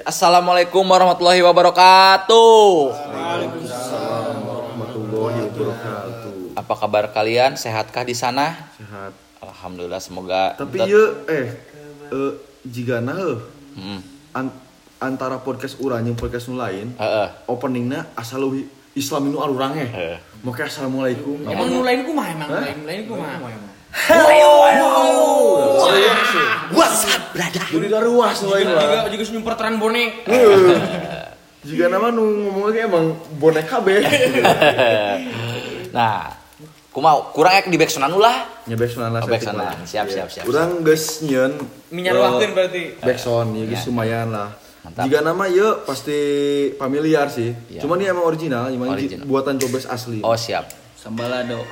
Assalamualaikum warahmatullahi wabarakatuh. warahmatullahi wabarakatuh. Apa kabar kalian? Sehatkah di sana? Sehat. Alhamdulillah semoga. Tapi ya eh eh jika nah eh, Mm, an- antara podcast urang jeung podcast nu lain, heeh. openingna asal lu Islam nu arurang eh. Heeh. Make assalamualaikum. Emang nulain kumaha emang nulain nulain kumaha. What's up, brother? Jadi daruas nu lain Juga lah. juga nyumper teran bonek. Jika nama nu ngomong ge emang bonek kabeh. Nah, kumaha kurang ek di backsound lah. Nyebek sunan lah. Oh, back sound lah. Siap, siap, siap, Urang geus nyieun Minyaruakeun berarti. backsound ya Ya. geus lumayan lah. Mantap. Jika nama ya pasti familiar sih. Ya. Cuman dia emang original, emang Original. buatan Jobes asli. Oh, siap. Sambalado.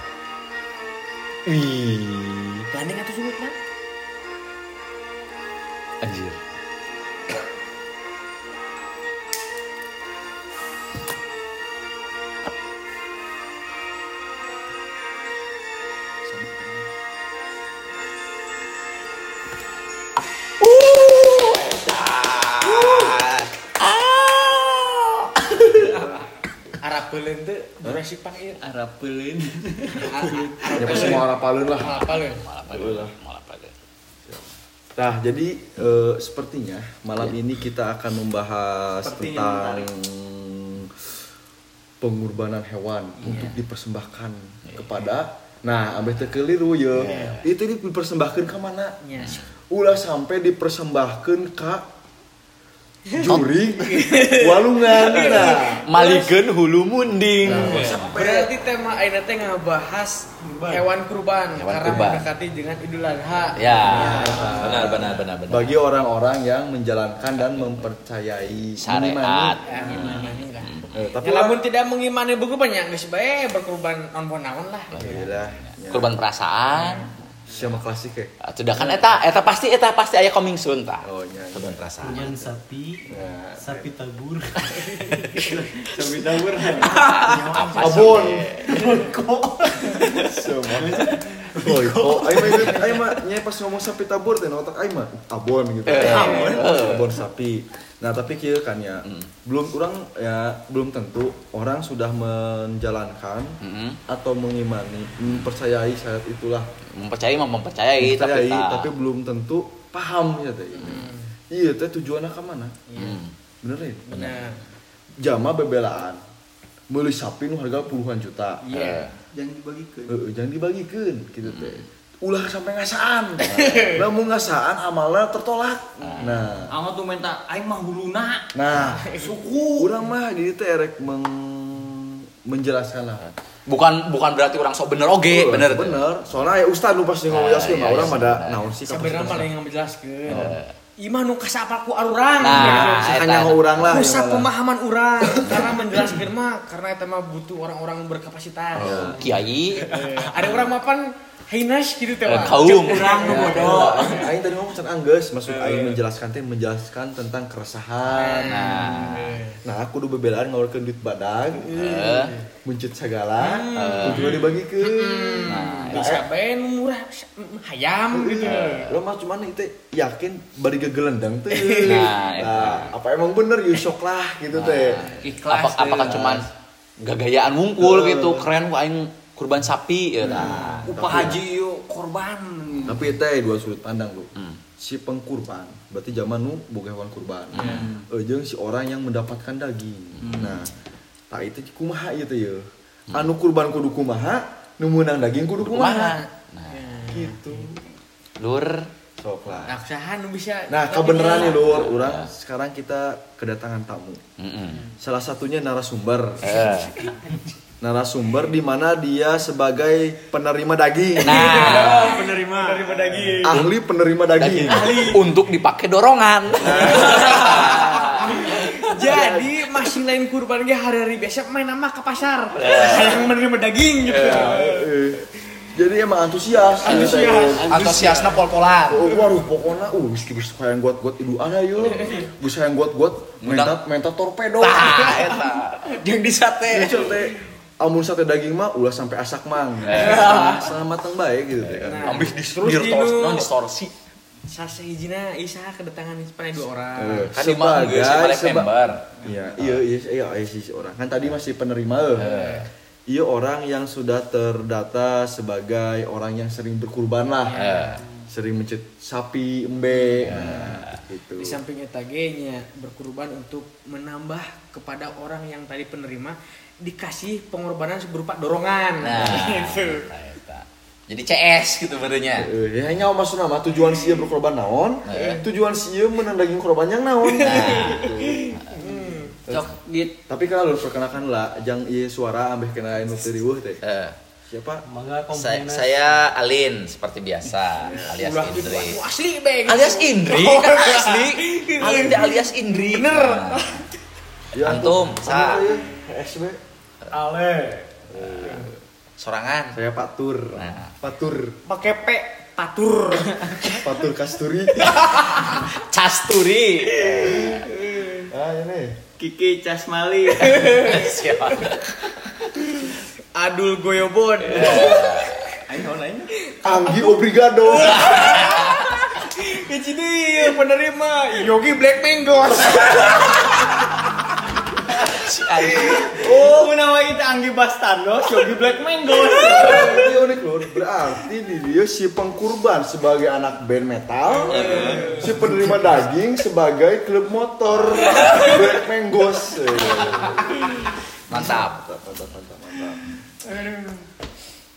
Wih. Gandeng atau surut kan? Anjir. Arab beuleun teh durasi pak ieu. Arab pelin. Ya pasti mau rapalun lah. Malah pada. Nah, jadi eh, sepertinya malam ini kita akan membahas Sepertinya tentang pengorbanan hewan untuk dipersembahkan kepada Nah, ambil teu keliru ya. Itu dipersembahkan ke mana? Nya. Ulah sampai dipersembahkan ke juri walungan. Nah, Malikeun hulu munding. Berarti tema ayeuna teh ngabahas hewan kurban Hewan karena kurban. mendekati dengan Idul Adha. Ya, benar benar benar benar. bagi orang-orang yang menjalankan dan mempercayai Syariat. Ya, lah. Eh, tapi Ya, lamun tidak mengimani buku banyak geus bae berkurban non-naon lah. Alhamdulillah. Ya. Kurban perasaan. Sama klasik ya. Ah, Sudah kan eta eta pasti eta pasti aya coming soon tah. Oh, iya. Kurban perasaan. Yang sapi, Nah, sapi tabur. Sapi tabur. Apa Abon. Kok? Semua. Oh, oh, ayo mah ayo mah nyai pas ngomong sapi tabur teh otak ayo mah abon gitu. Eh, abon. eh. Abon sapi. Nah, tapi kieu kan ya, belum orang ya belum tentu orang sudah menjalankan Mm-mm. atau mengimani, mempercayai syariat itulah. Mempercayai mah mempercayai tapi Mempercayai, tak. tapi belum tentu paham ya teh. Iya teh tujuannya ke mana? Hmm. Bener ya? Benar. Jama bebelaan. Meuli sapi nu harga puluhan juta. Iya. Jangan dibagikan. Heeh, jangan dibagikan gitu teh. Ulah sampai ngasaan. Lamun ngasaan amalnya tertolak. Nah, Amat tuh minta aing mah huluna. nah, suku urang mah teh erek meng menjelaskan lah. Bukan bukan berarti orang sok bener oge, Heeh, bener. Bener. Soalnya ya ustad lu pasti ngomong Ah, jaskeun iya, mah urang iya, mah da bener. naon sih Sebenarnya kapasitasna. paling menjelaskan. Imah nu kasapalku arurang. Nah, gitu. Hanya urang lah. Pusat pemahaman orang karena menjelaskan mah karena itu mah butuh orang-orang berkapasitas. Oh, Kiai Eh, ada orang mapan Hainas gitu teh. eh, Wak. kaum Urang nu bodoh. Aing tadi ngomong tentang anggeus, maksud aing menjelaskan teh menjelaskan tentang keresahan. Nah, Nah, aku udah bebelaan ngawurkeun duit badag, segala, untuk dibagikeun. nah, Bisa bae nu murah mm, hayam gitu. Lo mah cuman itu yakin bari gegelendang tuh. Nah, Nah, apa emang bener you shock lah gitu teh. Ikhlas. apa, apakah cuman gagayaan wungkul gitu, keren kok aing kurban sapi ya nah. Upah haji yuk korban. Tapi teh dua sudut pandang lu. Hmm. Si pengkurban, berarti zaman nu boga hewan kurban. Eh, jeung si orang yang mendapatkan daging. Nah, tak itu kumaha teh ya. Anu kurban kudu kumaha, nu meunang daging kudu kumaha. Kumaha? Nah, Gitu. lur Sok lah. Nah, usaha nu bisa. Nah, kebenaran nih lur, orang sekarang kita kedatangan tamu. Mm-mm. Salah satunya narasumber. Eh. Narasumber di mana dia sebagai penerima daging. Nah, penerima penerima daging. Ahli penerima daging. untuk dipakai dorongan. Jadi masih lain kurban ge hari-hari biasa main nama ke pasar. Yang menerima daging gitu. Eh, Jadi emang antusias. Antusias. Antusiasna pol-polan. Oh, waduh pokoknya uh geus geus hayang guat-guat idu ana yeuh. Geus hayang guat-guat menta menta torpedo. Tah, eta. Jeung di sate. Geus teh amun sate daging mah ulah sampai asak mang. Nah, Selamat teng bae gitu teh kan. Nah. Ambis distorsi, non distorsi. Sasa hijina Isa kedatangan panai dua orang. Eh, Kan di mah geus balik seba- member. Iya, iya, iya, iya, iya sih orang. Kan tadi masih penerima eh. Eh. Iya orang yang sudah terdata sebagai orang yang sering berkurban lah. Eh. Sering mencet sapi, embe. Nah, gitu. Di samping eta ge nya berkurban untuk menambah kepada orang yang tadi penerima dikasih pengorbanan berupa dorongan. Nah, gitu. nah, eta. Jadi CS gitu berenya. Eh, ya hanya maksudnya mah tujuan sia berkorban naon, Eh. tujuan sia menang daging korban yang naon. Gitu. Cok git. Tapi kalau lu perkenalkan lah, jang iya suara ambeh kena anu teu riweuh teh. Eh, Siapa? Mangga saya, komplain. saya Alin seperti biasa alias Ulah gitu Indri. anu asli beng. Alias Indri kan asli. Alin teh alias Indri. Bener. Nah, Ya, Antum, sa. SB. Ale. sorangan. Saya Pak Tur. Nah. Pak Tur. Pakai P patur. Pak Tur Kasturi. Casturi. ah, ini. Kiki Casmali. Siapa? Adul Goyobon. Ayo nanya. Anggi Obrigado. Kecil penerima Yogi Black Mango. Si Alin. Oh, menawa itu Anggi Bastardo, Yogi Black Mango. Ini unik loh. Berarti di dia si pengkurban sebagai anak band metal, si penerima daging sebagai klub motor Black Mangoes. Eh, Mantap. Mantap, mantap, mantap, mantap.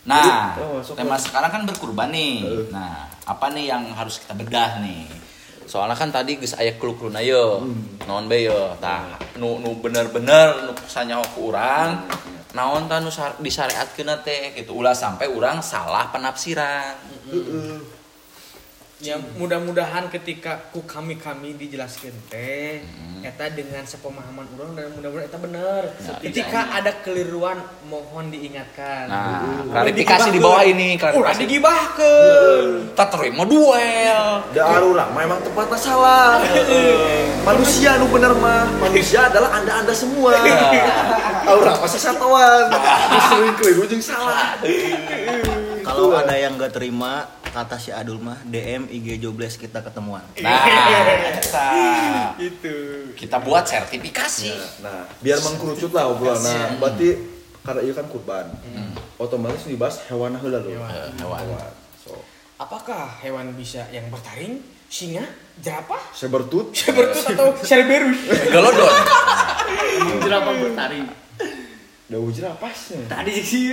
Nah, Jadi, oh, tema sekarang kan berkurban nih. Nah, apa nih yang harus kita bedah nih? Soalnya kan tadi geus aya kluk-kluk ayo. Naon be yo? Tah, nu nu bener-bener nu sanyaho ku urang. Naon tah nu sar- disyariatkeun teh gitu. Ulah sampai urang salah penafsiran. Ya mudah-mudahan ketika ku kami kami dijelaskan teh eta dengan sepemahaman orang dan mudah-mudahan eta bener. Ya, ketika ada keliruan mohon diingatkan. Nah, Ulah klarifikasi di bawah ini, klarifikasi. digibahkeun. Tak terima duel. Da arurang memang tempatnya salah. Manusia nu bener mah. Manusia adalah anda-anda semua. Aurang pasti satawan. Sering keliru jeung salah. Kalau ada yang gak terima, kata si Adul mah DM IG Jobless kita ketemuan. Nah, eta. Itu. kita buat sertifikasi. Nah, biar mengkerucut lah obrolan. Nah, berarti karena iya kan kurban. Otomatis dibahas hewan heula lho. Hewan. Hewan. Hewan. So, Apakah hewan bisa yang bertaring? Singa? Jerapah? sebertut Sebertut atau Cerberus? Galodon. Jerapah bertaring. Daun jerapasnya. Tadi sih.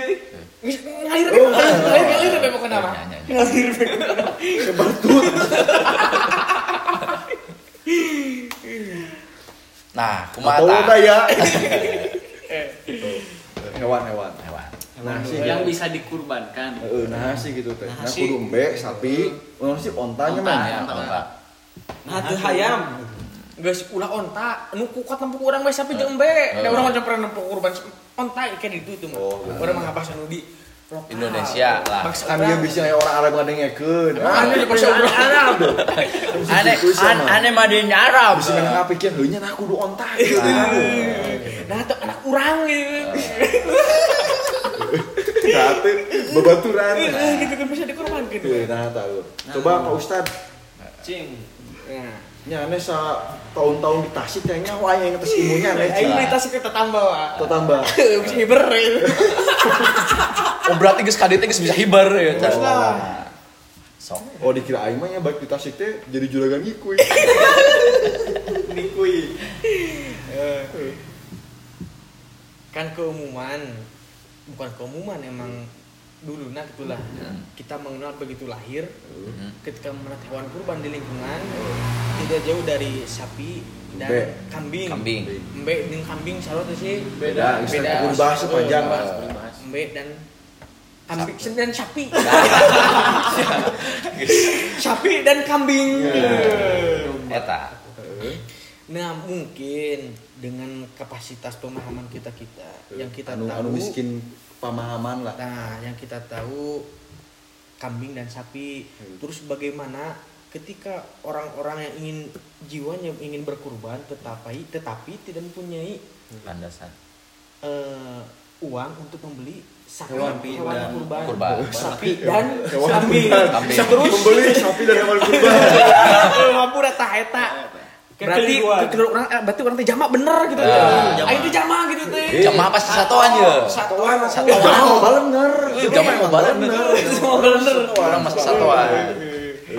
Ngalir deh, ngalir, deh apa? Ya, ya, ya. Ngalir deh. Sebertut. Nah, Atau kumata. daya. Hewan-hewan. Hewan. Nah, sih yang bisa dikurbankan. Heeh, nah sih gitu teh. Nah, Nah, sih. kudu embe, sapi, ono sih ontanya Onta, mah. ya, onta. Nah, hayam. Guys, ulah onta, nu kuat nempuk orang bae sapi jeung embe. Eh. Da urang macam pernah nempuk kurban onta kayak itu itu mah. Oh. Urang mah anu di lokal. Indonesia lah. Kan dia bisa kayak orang Arab ngadengekeun. Emang aneh di bahasa urang Arab. Aneh, Gitu sih, an- mah. Arab. Bisa nggak ngapikir, heuh nya nah kudu onta gitu. Nah, tuh anak urang gitu. Nah, teh babaturan. Eh, gitu kan bisa dikorbankan. Tuh, nah tahu. Coba Pak Ustad, Cing. Nah, nya aneh sa tahun-tahun di Tasik kayaknya wah yang ngetes ilmunya aneh. ayo Cing. kita sih kita tambah. Wak. Tuh tambah. Bisa hiber. ya. Oh berarti geus kadit geus bisa hibar ya. Cak. lah. Sok. Oh dikira aing mah ya baik di Tasik teh jadi juragan ngikuy. Nikui. kan keumuman bukan keumuman emang dulu. Nah itulah Hmm. kita mengenal begitu lahir Hmm. ketika melihat hewan kurban di lingkungan tidak jauh dari sapi dan Embe. kambing. Kambing. embe dengan kambing sarot sih. Beda, beda. Bahas sepanjang lah. embe dan kambing. Dan sapi. Sapi. Dan kambing. Eta. Nah mungkin dengan kapasitas pemahaman kita kita yang kita anu, tahu anu miskin pemahaman lah. Nah, yang kita tahu kambing dan sapi. Hmm. Terus bagaimana ketika orang-orang yang ingin jiwanya ingin berkurban tetapi tetapi tidak mempunyai Landasan. eh, uang untuk membeli sapi Hewan hewan, dan kurban, kurban. sapi dan Hewan kambing. Terus Membeli sapi dari hewan kurban. kalau mampu udah tah eta. Berarti Kekeliruan. kekeliruan orang eh, berarti orang teh jamak bener gitu. Ah, Aing teh jamak gitu teh. Jamaah pasti satuan ya. Satuan Eh, satuan. Jangan mau balenger. Eh, jangan mau balenger. Semua bener. Orang masih satuan.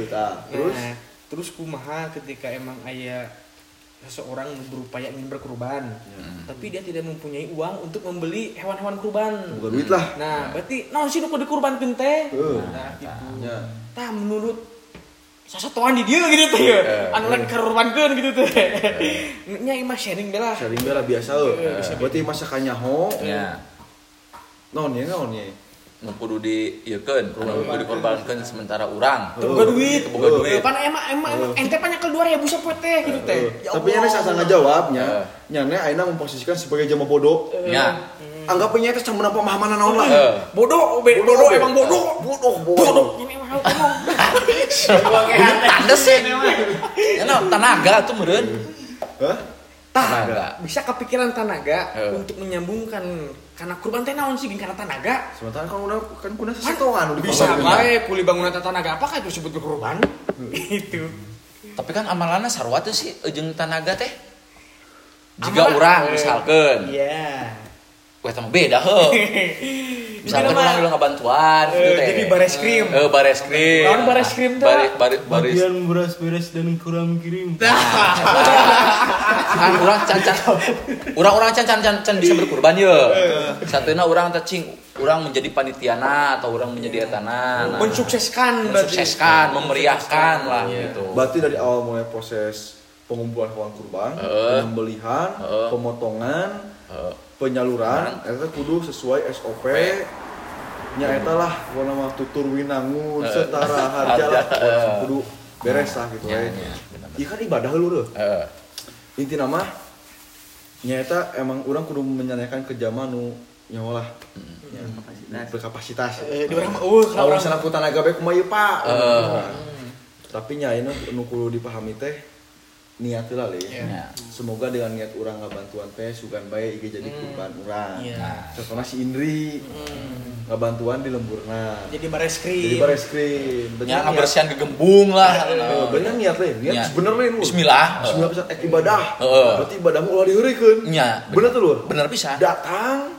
Tah. Terus Terus kumaha ketika emang ayah seseorang berupaya ingin berkurban, tapi dia tidak mempunyai uang untuk membeli hewan-hewan kurban. buka duit lah. Nah, berarti naon sih kudu dikurbankeun teh? Nah, gitu. Ya. Tah menurut sasatuan di dia gitu teh. ya. Anu lain dikurbankeun gitu teh. Nya imah sharing bela. Sharing bela biasa euy. Berarti masakan nyaho. Ya. Naon ya naon ya. Nu kudu di ieu keun, kudu dikorbankeun sementara urang. Teu boga duit. Teu boga duit. Pan emang emang emang ente panyak keluar ya busa poe teh gitu teh. Ya Tapi nyana sasa ngajawabnya, Eh. nyana aina memposisikan sebagai jama bodoh. Ya. Anggapnya itu cuma pemahaman naon lah. Bodoh, bodoh emang bodoh. Bodoh, Bodoh. Ini emang hal ngomong. Tanda sih. Ya nah, tenaga tuh meureun. Hah? Tenaga. Bisa kepikiran tanaga Eh. untuk menyambungkan karena kurban teh naon sih karena tanaga. Sementara kan udah kan kuna sesatuan udah Bisa dipakai. bae kuli bangunan tanaga apakah itu disebut kurban? Itu. Tapi kan amalanna sarua tuh sih jeung tanaga teh. Jika urang misalkan, Iya. Wah sama beda heuh. Misalkan urang mah- udah ngabantuan Eh, gitu teh. jadi bares krim. Eh, bares krim. Lawan bares krim teh. Baris baris baris. Bagian beras beres dan kurang kirim. Kan urang can can. Urang-urang can can can, can bisa berkurban ye. Satuna urang cing urang menjadi panitiana atau urang menjadi etana. Nah, Mensukseskan berarti. mensukseskan, memeriahkan lah gitu. Berarti dari awal mulai proses pengumpulan hewan kurban, Heeh. penyembelihan, Heeh. pemotongan, Eh, penyaluran, eta kudu sesuai SOP. Nya eta lah warna mah tutur winangun setara harga lah Harga. kudu beres lah gitu Ya, ya. Ieu kan ibadah heuleuh. eh, Inti nama nyata emang orang kudu menyanyikan ke zaman nu nyawa lah. Ya, berkapasitas. Eh, di orang mah uh kalau misalnya aku tenaga baik kumaha pak. Eh. tapi nyaina nu kudu dipahami teh niat lah ya. semoga dengan niat orang ngabantuan teh sugan bae ieu jadi kurban urang Iya. contohnya si Indri. Ngabantuan di lemburna jadi bares krim. jadi bares krim. Ya ngabersihan gegembung lah. Eh, bener niat le. Niat Niat. bener le Lur. Bismillah. Bismillah bisa ek ibadah. Heeh. berarti ibadahmu ulah diheureukeun Nya, bener. Tuh lur? Bener bisa. datang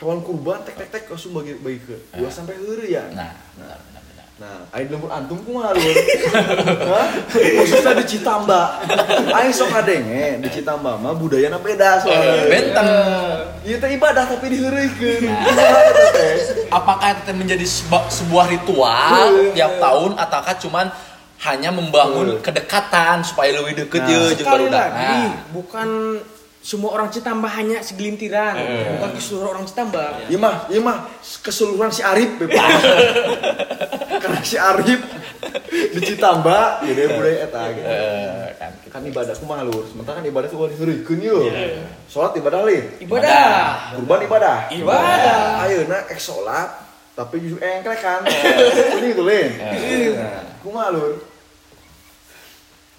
hewan kurban tek tek tek langsung bagi bagi ke dua sampai heureuh ya. Nah, benar. Nah aing lembur antum kumaha lur Hah? khususnya di Citamba aing sok kadenge di Citamba mah budayana beda soalnya Benten. ieu teh ibadah tapi diheureukeun Nah. eta teh Apakah itu menjadi sebuah, sebuah ritual Iya. tiap tahun ataukah cuman hanya membangun Iya. kedekatan supaya lebih deket Nah, ya jeung Sekali lagi, Nah, bukan semua orang Citambah hanya segelintiran, bukan keseluruhan orang Citambah. Iya mah, iya mah keseluruhan si Arif Beb. Karena si Arif di Citamba jadi budaya eta gitu. eh, kan gitu. Kan ibadah kumaha lur, sementara kan ibadah itu udah diheureukeun yeuh. Salat ibadah lain. Ibadah. Kurban ibadah. Ibadah. Ayeuna ek salat tapi justru engkrekan. Ini gitu lain. Nah, kumaha lur?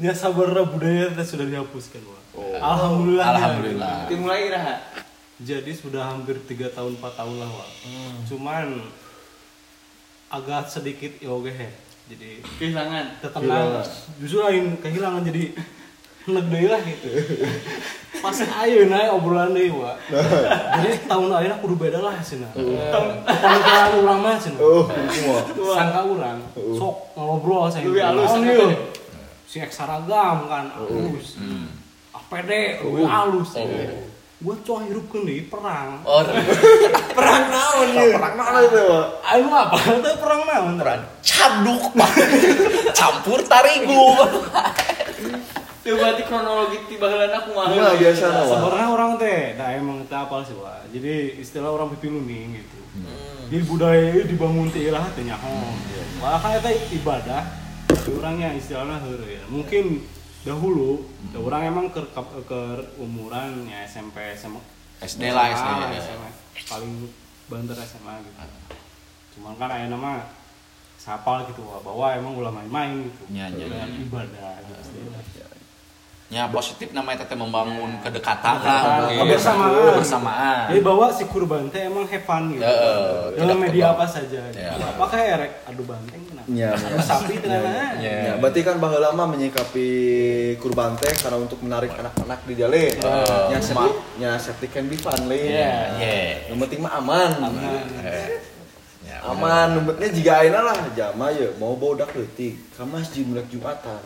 Ya sabar budaya sudah dihapuskan, Wak. Oh. Alhamdulillah. Alhamdulillah. Dimulai iraha. Jadi sudah hampir 3 tahun 4 tahun lah, Wak. Cuman agak sedikit ya oke he. Jadi Kehilangan. ketenang justru lain kehilangan jadi enek deui lah gitu. Pas ayeuna obrolan deui, Wak. Jadi tahun ayeuna kudu beda lah cenah. Pemikiran urang mah. Oh, kumaha? Sangka urang sok ngobrol saya. Lebih halus. Si eksaragam kan halus. APD lebih halus. Gua coba hirupkeun deui perang. Oh, Perang naon ieu? Perang naon itu? Ayo apa? Itu perang naon? caduk Pak. Campur tarigu. Itu berarti kronologi tiba heulana kumaha? Kumaha biasa na, Wak? Sebenarnya orang teh, nah emang kita apal sih Wak. Jadi istilah orang pipi luning gitu. Jadi budaya itu dibangun ti ilah teh nyaho. Wah kan eta ibadah. Orangnya istilahnya heureuh ya. Mungkin dahulu da orang emang ke, ke, ke umuran ya SMP SMA SD lah, SD. SMA, SMA. paling banter SMA gitu. Cuman kan aya nama sapal gitu bahwa emang ulah main-main gitu. Iya, Dengan iya. ibadah gitu. Ya positif namanya teteh membangun kedekatan Kedekatan, lah, kebersamaan. kebersamaan. Jadi bahwa si kurban teh emang have fun gitu. Ya, Dalam media apa saja. Ya. Apakah erek adu banteng kenapa? Ya, sapi kenapa? Ya. Ya, berarti kan baheula mah menyikapi kurban teh karena untuk menarik anak-anak di jale. Oh. Nya septic, nya septic can be fun le. Iya. Ya. Yang penting mah aman. Eh. Ya, Aman, numpetnya jika ayeuna lah jama ya mau bodak ka masjid mulai Jumatan.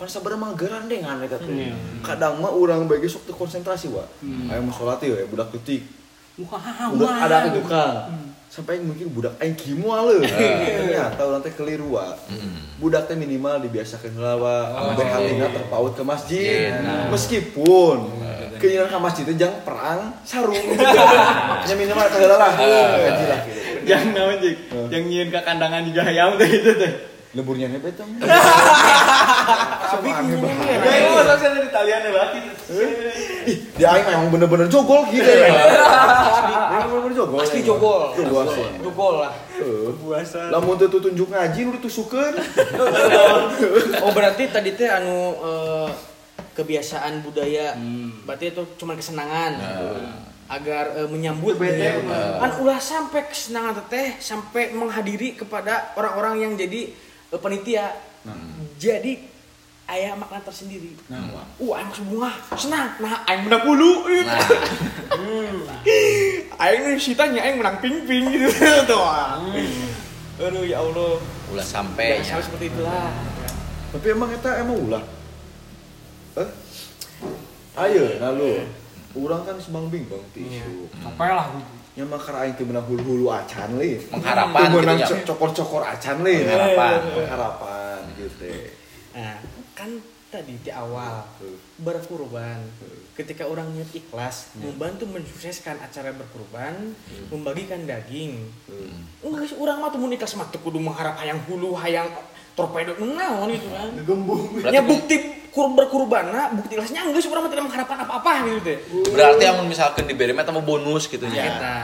Pan sabar mah gerandengan eta teh. Iya. Kadang mah urang bagi sok teu konsentrasi wa. Aya mau salat ya budak leutik. Wah, Budak ada ke tukang. Sampai mungkin budak aing kieu moal Ternyata urang teh keliru wa. Budak teh minimal dibiasakeun heula wa, ambe hatina terpaut ke masjid. Meskipun keinginan ke masjid teh jang perang sarung. Ya minimal heula lah. Gaji lah gitu. Yang naon jik, yang nyiin ke kandangan juga ayam teh itu teh. Leburnya nebet tong. Tapi Ya itu masa saya dari Italian lagi. Ih, dia aing emang bener-bener jogol gitu ya. Bener-bener jogol. Pasti jogol. Jogol. asli. Jogol lah. Lamun teu tunjuk ngaji nu ditusukeun. Oh berarti tadi teh anu eh, kebiasaan budaya. Berarti itu cuma kesenangan. Agar eh, menyambut ya. kan ulah sampai kesenangan teteh sampai menghadiri kepada orang-orang yang jadi eh, panitia. Jadi ayah makna tersendiri. Nah, uh, ayah masuk bunga, senang. Nah, ayah menang bulu. Nah, Ayah ini sitanya, ayah menang ping-ping gitu. Tuh. Aduh ya Allah. ulah sampai Ya, ya. sama seperti itulah. Tapi emang eta emang ulah. Eh? Ayo, nah lu. Urang kan semang bingung tisu. Apa lah Nya makar aing teu meunang hulu-hulu acan le. Pengharapan Teu gitu ya. co- cokor-cokor acan le. Pengharapan. Pengharapan gitu. Nah, kan tadi di awal berkurban. Ketika orang niat ikhlas, membantu mensukseskan acara berkurban, membagikan daging. Enggak sih orang mah tuh ikhlas mah kudu mengharap hayang hulu, hayang torpedo naon gitu kan. Gembung. Ya bukti kur berkurban nah, bukti ikhlasnya enggak sih orang mah tidak mengharapkan apa-apa gitu teh. Berarti yang misalkan diberi mah tambah bonus gitu nya. eta.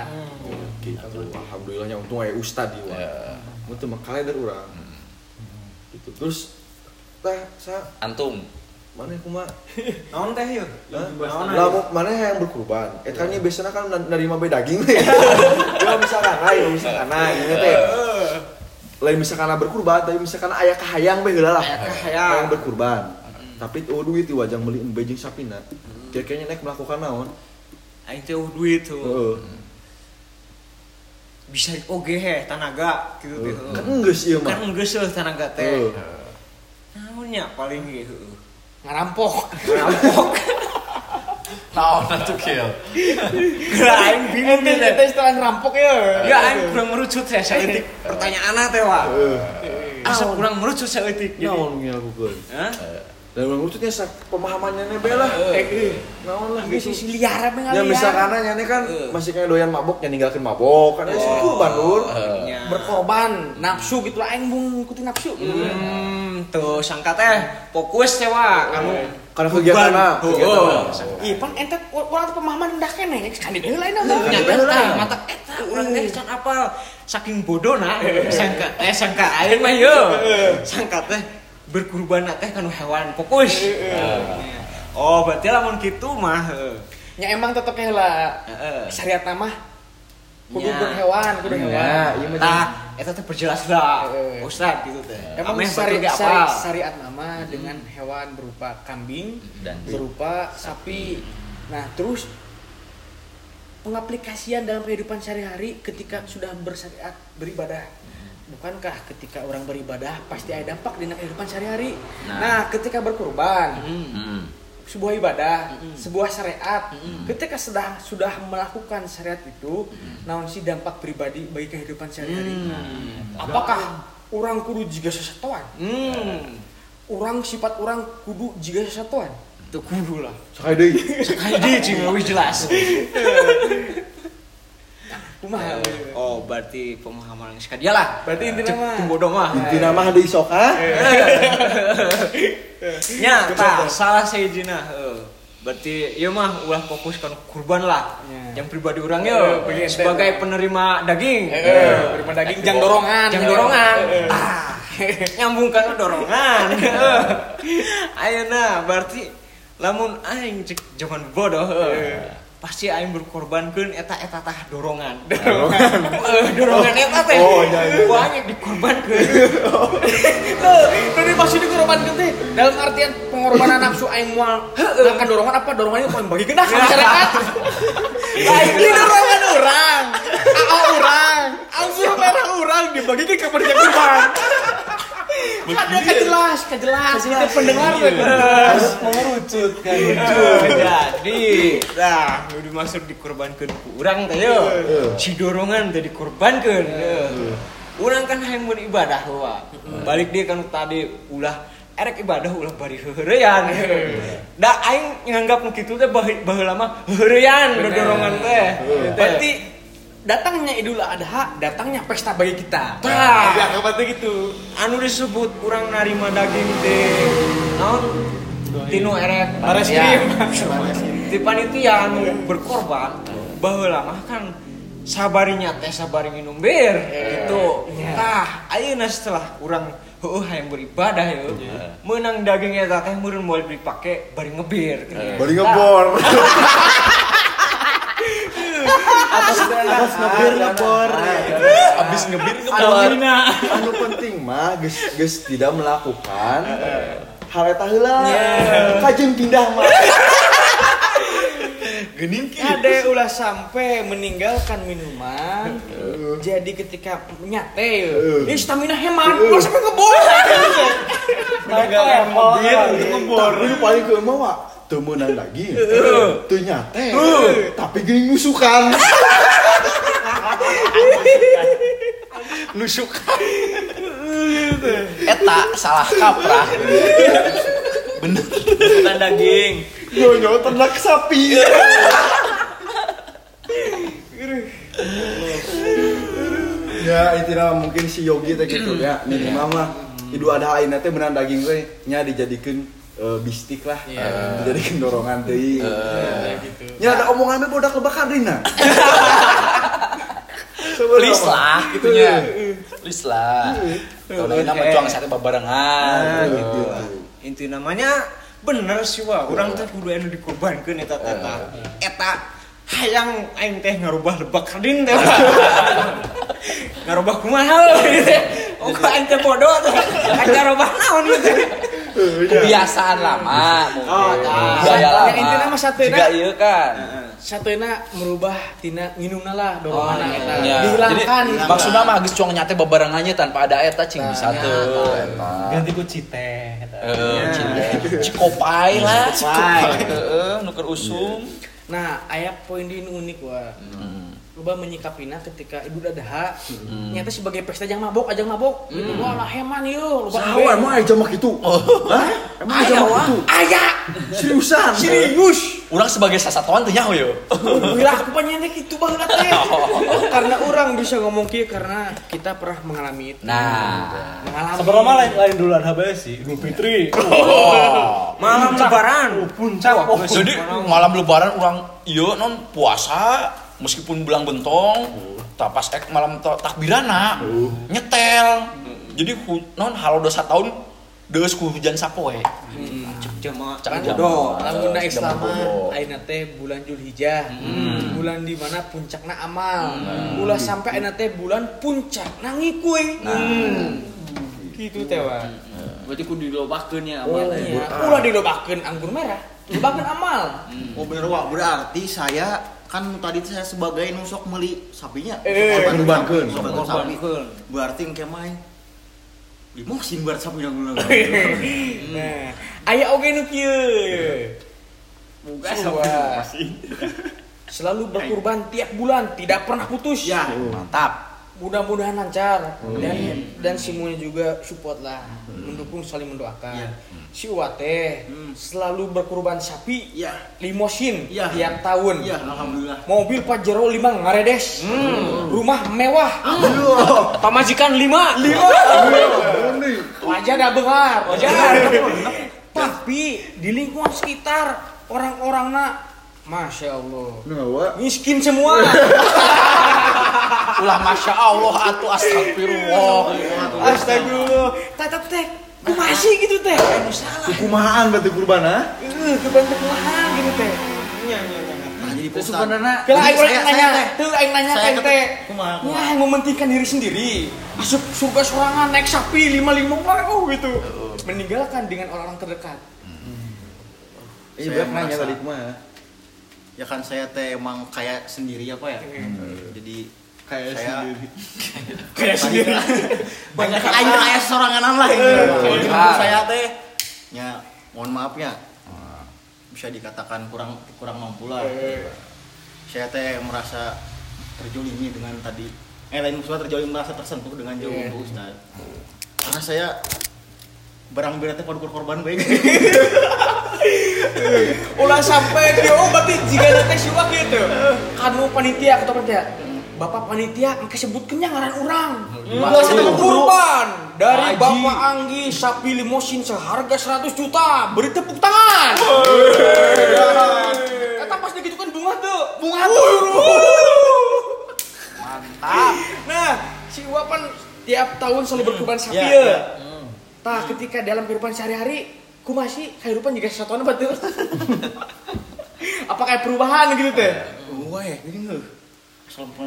Gitu. Alhamdulillahnya untung aya ustad di Ya. Teu mah kalender urang. Gitu. Terus tah sa Antum mana kumaha? Naon teh yuk? Lamu mana yang berkurban? Eta kan biasanya kan nerima be daging teh. Ya misalkan aya misalkan ini teh. Lain misalkan berkurban, tapi misalkan aya kahayang be lah. Aya kahayang. Hayang berkurban. Tapi oh duit di wajang beli jeung sapina. Kira-kira naik melakukan naon? Aing teh uh, duit tuh. Heeh. Bisa oge he tanaga gitu teh. Kan geus ieu mah. Kan geus eueuh tanaga teh. Heeh. Naonnya paling heueuh. Ngarampok. Rampok. naon atuh kieu. Geura aing bingung teh. ente istilah ngerampok ya. Ya aing kurang merucut teh saeutik pertanyaan teh wa. Asa kurang merucut saeutik. Naon ngelakukeun? Hah? Dan maksudnya sa pemahamannya nebe lah. Eh, Naon lah gitu. si liar apa Ya misalkan nyane kan masih kayak doyan mabok yang ninggalkeun mabok. Kan ya sih kurban lur. Berkorban nafsu gitu lah. Aing bung ngikutin nafsu gitu. Hmm, tuh sangka teh fokus teh wa kanu Karena kegiatanna, Kurban. kegiatanna. Iya, pan ente orang tuh pemahaman dah kene, kan di heula ini. Nyata tah mata eta urang teh can apal saking bodona sangka eh. Sangka aing mah yo. Sangka teh berkurban teh kanu hewan fokus oh berarti lamun kitu mah. Ya emang tetep heula Heeh. syariat nama kudu Ya. berhewan, kudu Ya, hewan. iya. Tah, eta teh perjelas lah. Ustad gitu teh Emang Ameh syari, betul ge syari, apal syariat nama dengan hewan berupa kambing Dan berupa sapi. Nah, terus pengaplikasian dalam kehidupan sehari-hari ketika sudah bersyariat beribadah. Bukankah ketika orang beribadah pasti ada dampak di kehidupan sehari-hari? Nah. Nah, ketika berkurban, Hmm. sebuah ibadah, sebuah syariat. Ketika sudah sudah melakukan syariat itu, naon sih dampak pribadi bagi kehidupan sehari-hari? Apakah orang kudu jiga sesatuan? hmm Orang sifat orang kudu jiga sesatuan? tuh kudu lah deui. Kaidi cing wis jelas Kumaha? oh berarti pemahaman yang sekali. Lah Berarti intinya mah tunggu dong mah Intina mah deui sok ah. nya salah seijina heuh berarti ieu mah ulah fokus kan kurban lah. Ya. yang pribadi orang Eh, ente sebagai penerima daging. Eh, terima daging jang dorongan. jang dorongan. Ah nyambungkan dorongan. Ayeuna berarti lamun aing cek zaman bodoh pasti aing berkorbankeun eta eta tah dorongan. Dorongan. Dorongan eta teh. Oh, iya, iya. banyak dikorbankeun Tadi masih dikorbankan teh. Dalam artian pengorbanan nafsu aing moal ngangkat dorongan apa? Dorongannya paling bagi kena ke masyarakat. Aing ini dorongan orang, aa orang, anggur merah orang dibagi ke kepada kurban. Ada kejelas, kejelas, itu pendengar teh kejelas. mengerucut kan. Jadi nah nu dimaksud dikorbankeun ku urang teh yo. Si dorongan teh dikorbankeun urang kan hayang beribadah wa balik dia kan tadi ulah erek ibadah ulah bari heureyan da aing nganggap kitu teh baheula mah heureyan dorongan teh. Berarti datangnya Idul Adha, datangnya pesta bagi kita. Tah. ya kapan gitu. anu disebut kurang narima daging teh naon? Tinu erek. Baris Ya. di panitia anu berkorban baheula mah kan sabarinya teh sabari minum bir gitu. Tah ayeuna setelah urang heueuh hayang beribadah yeuh meunang daging eta teh meureun moal dipake bari ngebir. Bari ngebor. Atas atas ngebir ngebor. Abis ngebir Alhamdulillah. ngebor. anu penting mah geus geus tidak melakukan hal eta heula. Kajen pindah mah. Genin ki. Ada ulah sampai meninggalkan minuman. Jadi ketika nyate, ya stamina hemat, ulah sampai ngebor. meninggalkan mobil untuk ngebor Tapi paling ke emang mah teu meunang daging. Teu nyate. Tapi geuning nusukan. Nusuk. Eta salah kaprah. Bener. bukan daging Nyonya ternak sapi. ya intinya mungkin si Yogi teh gitu ya minimal mah Idul Adha ayeuna teh beunang daging we nya dijadikeun eh, bistik lah. Eh, dijadikeun dorongan teuing nya ada omongan we bodak lebakan rina. Please lah gitunya. Please lah. Tahun ini mah juang sate babarengan gitu. gitu. inti namanya bener sih wah orang teh kudu anu dikorbankeun eta eta eta. Hayang aing teh ngarubah lebak kadin teh. Ngarubah kumaha we teh oh kok aing teh bodoh teh. Aing ngarubah naon gitu Kebiasaan lama mungkin. Oh, tah. Gaya lama. Yang intinya mah sate Juga iya kan. Satunya merubah tina nginumna lah dorongan Oh, eta. Ya, Dihilangkan. Jadi maksudnya mah geus cuang nyate babarengannya tanpa ada eta cing bisa teu. Eta. ganti ku cite cing- Cikopai lah, cikopai. Heeh, nuker usum. Nah, aya poin di unik wah. Loba menyikapina ketika Idul Adha, nyata sebagai pesta jang mabok, ajang mabok. Wah, lah heman ieu, loba Sawa emang aja mah gitu. Hah? Emang aja mah gitu. Aya. Seriusan. Serius. Urang sebagai sasatuan teu nyaho yo. Wira aku pengen kitu banget teh. Karena orang bisa ngomong kieu karena kita pernah mengalami itu. Nah. Mengalami. sebenarnya lain lain dulu ada bae sih Idul Fitri Oh. malam lebaran puncak Jadi malam lebaran orang iya non puasa meskipun belang bentong tak pas ek malam ta- takbirana nyetel jadi hu, non halo dosa tahun deus ku hujan sapoe cek jamaah Cak Bodoh, jamaah. lamun Cek Islam bodoh. ayeuna teh bulan Julhijjah. Bulan di mana puncakna amal. Ulah sampai ayeuna teh bulan puncakna ngikuy. Gitu teh wah. berarti kudu dilobakeun ya Oh, iya. Ulah dilobakeun anggur merah. Lobakeun amal. Oh bener Wak, berarti saya kan tadi saya sebagai nusok meli sapinya. Eh, korbankeun. Korban sapi. Korbankeun. Berarti engke main limosin buat sapi yang gula. Nah, aya oge nu kieu. Buka. Selalu berkurban tiap bulan, tidak pernah putus. Ya. mantap Mudah-mudahan lancar dan dan semuanya juga support lah, mendukung saling mendoakan. Iya. Si Uwate selalu berkurban sapi, Ya. limosin Iya. tiap tahun. Ya, alhamdulillah. Mobil Pajero 5 ngaredes. Rumah mewah. pamajikan lima Lima. Wajah dah bengar, wajah. Tapi di lingkungan sekitar orang-orangna Masya Allah Nah, wa. Miskin semua ulah masya Allah atuh astagfirullah Astagfirullah Tata teh Masih gitu teh Anu salah Kumahaan berarti kurban ah? kurban teh kumaha gitu teh Nya nya nya. Nah, jadi sebenarnya Kalau aing nanya, saya teh. tuh aing nanya kan teh. Ya, mementingkan diri sendiri. Masuk surga sorangan naik sapi lima lima oh gitu. Meninggalkan dengan orang-orang terdekat. Iya, nanya merasa- tadi kumaha. Ya kan saya teh emang kayak sendiri apa ya? Jadi Kayak saya sendiri. Kayak sendiri. banyak aing kayak soranganan lah ini. Jadi menurut saya teh ya mohon maaf ya. Bisa dikatakan kurang kurang mampu lah. Saya teh merasa terjolimi dengan tadi eh lain maksudnya terjolimi merasa tersentuh dengan jawaban Bu Ustaz. Karena saya barang beratnya pada korban baik. Ulah sampai dia oh berarti jika tes siwa gitu. Kanu panitia atau panitia. Bapak panitia engke sebutkeun nya ngaran urang. Ulah sampai kurban dari Haji. Bapak Anggi sapi limosin seharga 100 juta. Beri tepuk tangan. Kata pas gitu kan bunga tuh. Bunga tuh. Mantap. Nah, si Wapan tiap tahun selalu berkurban sapi Ya, ya. Ya. Tah ketika dalam kehidupan sehari-hari, ku masih kehidupan juga sesuatu betul. Apa kayak perubahan gitu teh? Wah, ya, ini heuh.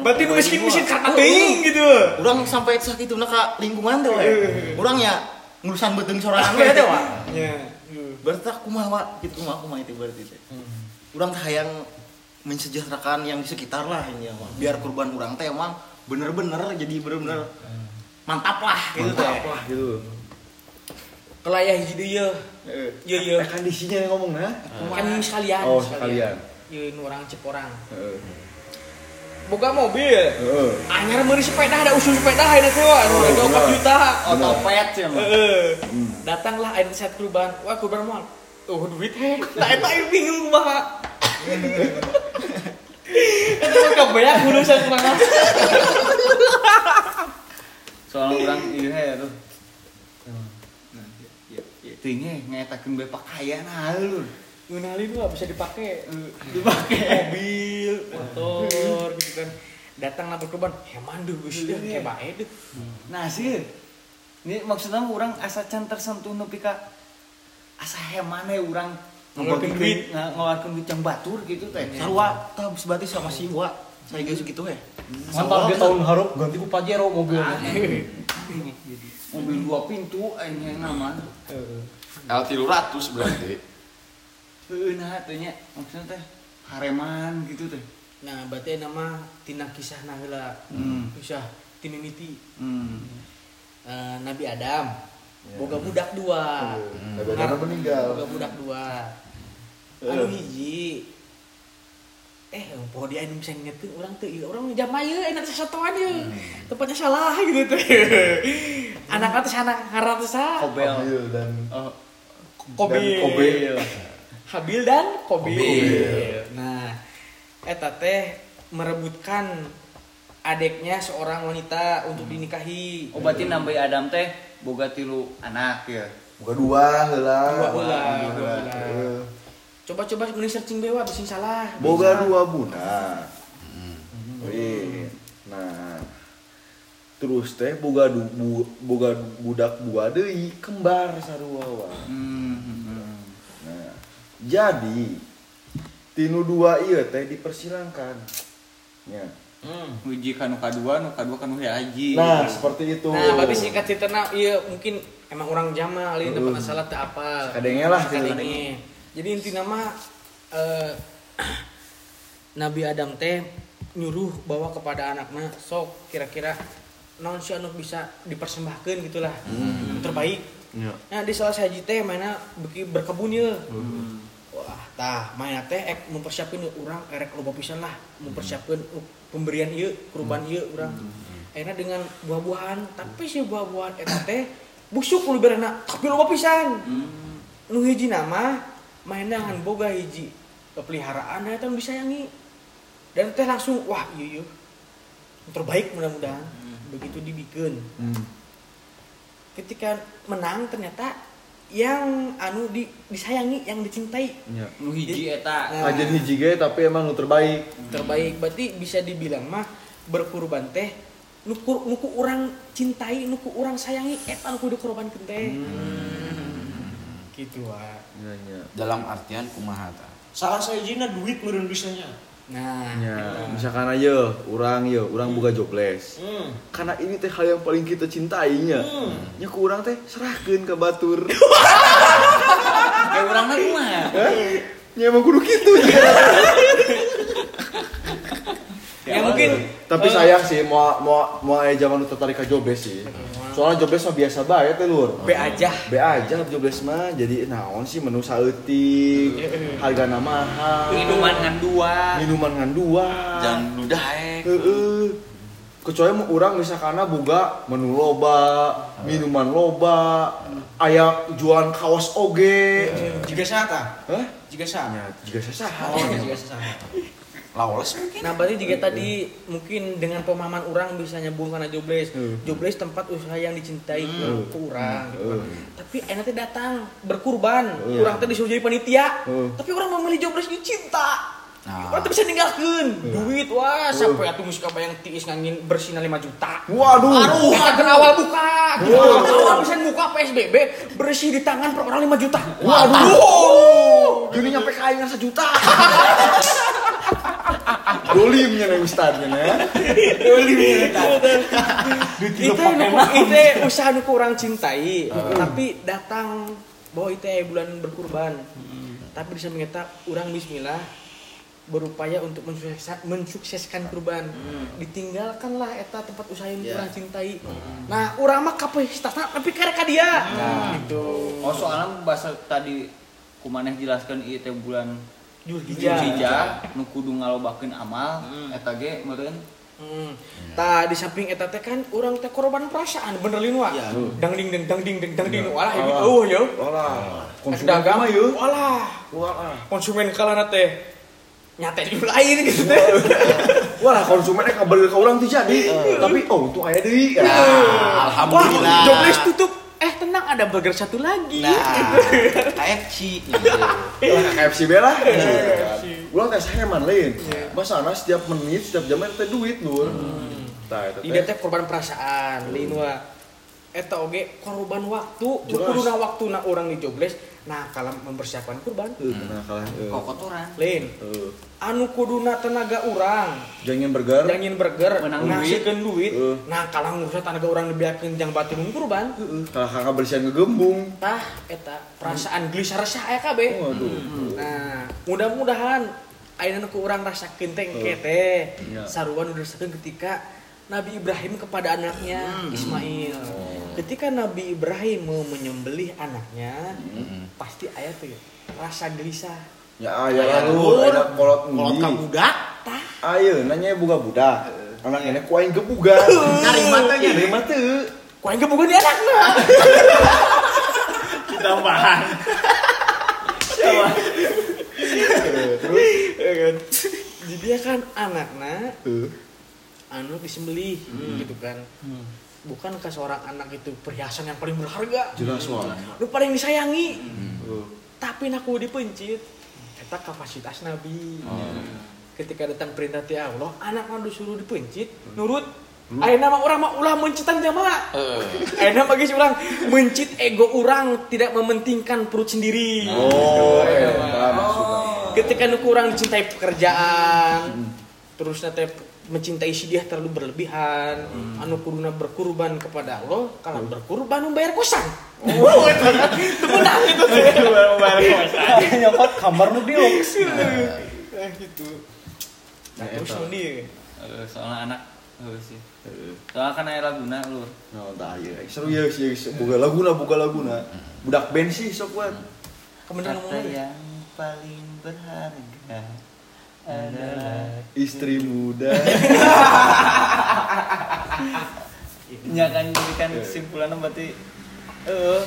Berarti nu miskin-miskin karena teuing gitu. Urang sampai sakit itu ka lingkungan teh we. Urang ya ngurusan beuteung sorangan we teh wa. Ya. Berarti aku mah wa, gitu mah aku mah itu berarti teh. Urang hayang mensejahterakan yang di sekitar lah ini ya, biar kurban urang teh emang bener-bener jadi bener-bener mantap lah gitu teh. Mantap lah gitu. Kelayah hiji deui ye. Heeh. Ye ye. Eh kondisinya yang ngomong nah. Kan sekalian. Oh, sekalian. Cep orang. Heeh. Boga mobil. Heeh. Anyar meuri sepeda ada usul sepeda ayeuna teh wah. Nu harga 4 juta. Otopet sih emang. Heeh. Datanglah ayeuna saat kurban. Wah kurban moal. Oh duit he. Tah eta aing bingung kumaha. Eta mah kebanyak urusan kumaha. soalnya orang iya ya tuh tinggi ngetakin be pakaian halur Ngenali itu nggak bisa dipakai. Dipakai. Mobil, motor gitu kan. Lah berkorban, heman deh gus, ya kayak baik deh. nah sih ini maksudnya orang asa can tersentuh nepi ka asa hemane orang Ngeluarkeun duit. ngeluarkan duit yang batur gitu teh. Sarua tah berarti sama si wa. Saya geus gitu we. Mantap dia tahun harap ganti ku Pajero mobilnya. mobil dua pintu ini yang nama L tilu ratus berarti. Nah teh nya maksudnya teh hareman gitu teh Nah, berarti nama tina kisah nah heula. Hmm. Kisah tinimiti hmm. Eh, Nabi Adam. Boga budak dua. Nabi Adam meninggal. Boga budak dua. Anu hiji eh poho dia anu bisa ngingetin orang tuh iya orang jam aja enak sesatuan ya tempatnya salah gitu tuh anak atas anak teh sa kobel Habil dan Kobil. dan Kobil. Habil dan Kobil. Kobil. Nah, eta teh merebutkan adiknya seorang wanita untuk dinikahi. obatin nambai Adam teh boga tilu anak ya Buka dua heula. Dua ulah, Coba-coba mending searching bewa bisa salah. Boga dua budak. Wih. Nah. Terus teh boga du, bu, boga budak dua deui kembar sarua wa. hmm. Nah, jadi tinu dua iya teh dipersilangkan. Ya. Uji kanu kadua, nu kadua kanu haji. Nah, seperti itu. Nah, berarti singkat cerita nah, iya mungkin emang orang Jamal ini tempat salah teh apa. Kadenge lah, Kadenge. Jadi inti nama eh, Nabi Adam teh nyuruh bawa kepada anaknya sok kira-kira non si anu bisa dipersembahkan gitulah. Yang terbaik. Ya. nah di salah saji teh mana beki berkebun ya. Wah tah mana teh ek mempersiapkan orang erek loba pisan lah. Mempersiapkan uh, pemberian ieu kurban ieu urang. Enak dengan buah-buahan tapi si buah-buahan eta teh busuk lu berena tapi loba pisan. Nu hiji nama mainnya ngan boga hiji peliharaan eta nu disayangi dan teh langsung wah iya iya terbaik mudah-mudahan begitu dibikin Hmm. ketika menang ternyata yang anu di, disayangi yang dicintai Ya. Nu hiji eta. Nah. Ajen hiji ge tapi emang nu terbaik. terbaik berarti bisa dibilang mah berkurban teh nuku nuku orang cintai nuku orang sayangi eta nuku dikorbankeun teh gitu wah Nya nya. dalam artian kumaha ta Salah saya jina duit meureun bisanya. nah Nya, misalkan aja orang ya, orang buka jobless. Hmm. Karena ini teh hal yang paling kita cintainya. Nya ku urang teh serahkeun ke batur. kayak orang mah kumaha Nya emang kudu kitu nya. ya mungkin Tapi sayang sih mau mau mau zaman tertarik ke jobless sih. Soalnya jobless mah biasa bae teh lur. B aja Be aja jobless mah jadi naon sih menu saeutik, hargana mahal, minuman ngan dua minuman ngan dua. jangan ludah eh Heeh. Kecuali mau orang misalkan boga menu loba, minuman loba, aya jualan kaos oge. Jika saha Hah? Jika saha? Ya, juga sasaha. Oh, jika. Lawless mungkin Nah berarti jika tadi mungkin dengan pemahaman orang bisa nyambung karena jobless Hmm. Jobless tempat usaha yang dicintai Hmm. ke orang gitu. Hmm. Tapi enak teh datang berkurban Hmm. Orang teh disuruh jadi panitia Hmm. Tapi orang memilih jobless ini cinta Nah. Orang bisa ninggalkan Duit wah sampai atuh musik bayang tiis ngangin bersihna 5 juta Waduh. Aduh, kan awal buka, gitu. awal bisa buka PSBB bersih di tangan per orang 5 juta. Waduh. Gini nyampe kain sejuta. Dolimnya nih ustadznya ya. itu nuku, itu usaha nuku orang cintai tapi datang bahwa itu aya bulan berkurban. Tapi bisa mengeta orang bismillah berupaya untuk mensukseskan, mensukseskan kurban. Ditinggalkanlah eta tempat usaha yang Ya. orang cintai. Nah orang mah kapasitasnya tapi karek ka dia. Gitu. Oh soalnya bahasa tadi kumaneh jelaskan teh bulan nu kudu ngalobakeun amal eta ge meureun Hmm. Tah di samping eta teh kan orang teh korban perasaan bener lin wa. Ya. Dang ding ding dang ding ding dang ding walah ieu eueuh ya. Walah. Konsumen dagang mah yeuh. Walah. Walah. Konsumen kalana teh nyate di lain gitu teh. Walah konsumennya kabar ke orang tuh jadi. Tapi oh untung aya deui. Wah, alhamdulillah jobless tutup. Eh tenang ada burger satu lagi. nah KFC Lah KFC bela. Ulang tes heman lain. Masana setiap menit, setiap jam teh duit. Tah eta Ida teh. korban perasaan lin wa. Eta oge korban waktu, kuduna waktu na orang di jobless. Nah, kalau mempersiapkan kurban, Heuh, nah kalah. heuh. kokotoran lain Heuh. anu kuduna tenaga orang Jangan burger. jangin burger Menang ngasihkeun duit Heeh. nah kalau ngurusnya tenaga orang jang batu nung kurban Heeh. Kalah kakak bersihan ngegembung. tah eta perasaan gelisah resah aya kabeh Waduh. nah mudah-mudahan ayeuna ku urang rasakeun teh engke teh Iya. saruan udah rasakeun ketika Nabi Ibrahim kepada anaknya Ismail. Ketika Nabi Ibrahim mau menyembelih anaknya, pasti ayat tuh rasa gelisah. Ya aya lah lur, ada kolot Kolot ka endi. budak, Ayo nanya buka budak. Anak ini kuaing gebugan. Narima teh nya. Nerima teu. Kau yang kebukan di anaknya. Tambahan. Terus Jadi dia kan anaknya anu disembelih gitu kan. Bukan ke seorang anak itu perhiasan yang paling berharga, jelas wae. lu paling disayangi. Heeh. Tapi naku dipencit. Eta kapasitas Nabi. Ketika datang perintah ti Allah, anak mah disuruh dipencit, nurut. Ayeuna mah urang mah ulah mencitan jamaah. Ayeuna mah geus urang mencit ego urang tidak mementingkan perut sendiri. Oh, maksudnya. Ketika nu kurang dicintai pekerjaan, terus nanti mencintai si dia terlalu berlebihan, anu kuduna berkurban kepada Allah, kalau berkurban nu bayar kosan. Oh, itu itu menang itu teh. Nyokot kamar nu deluxe. Eh, gitu. Nah, terus yang dia. Eh, soalnya anak sih soalnya kan aya laguna lur Nah, tah ieu. Seru ya sih, boga laguna, boga laguna. Budak band sih sok wae. Kemudian kata ngomongnya. yang paling berharga adalah Istri muda. ya kan jadi kan kesimpulannya berarti eh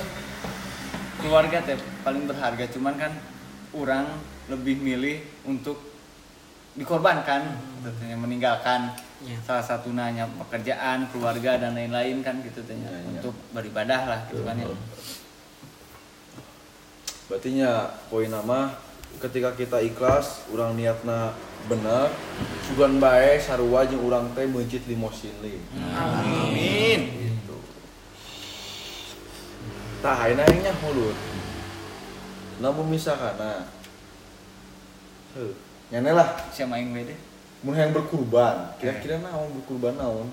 keluarga teh paling berharga cuman kan orang lebih milih untuk dikorbankan tentunya meninggalkan Ya. salah satu nanya pekerjaan keluarga dan lain-lain kan gitu tanya Ya, ya. untuk beribadah lah gitu kan ya Berarti nya poin nama ketika kita ikhlas, urang niatna bener, sugan bae sarua jeung urang teh mencit limosin li. Amin. Gitu. Tah ayeuna nya hulur. namun misalkan nah heuh, nyane lah Siapa yang beda? mun yang berkurban kira-kira naon berkurban naon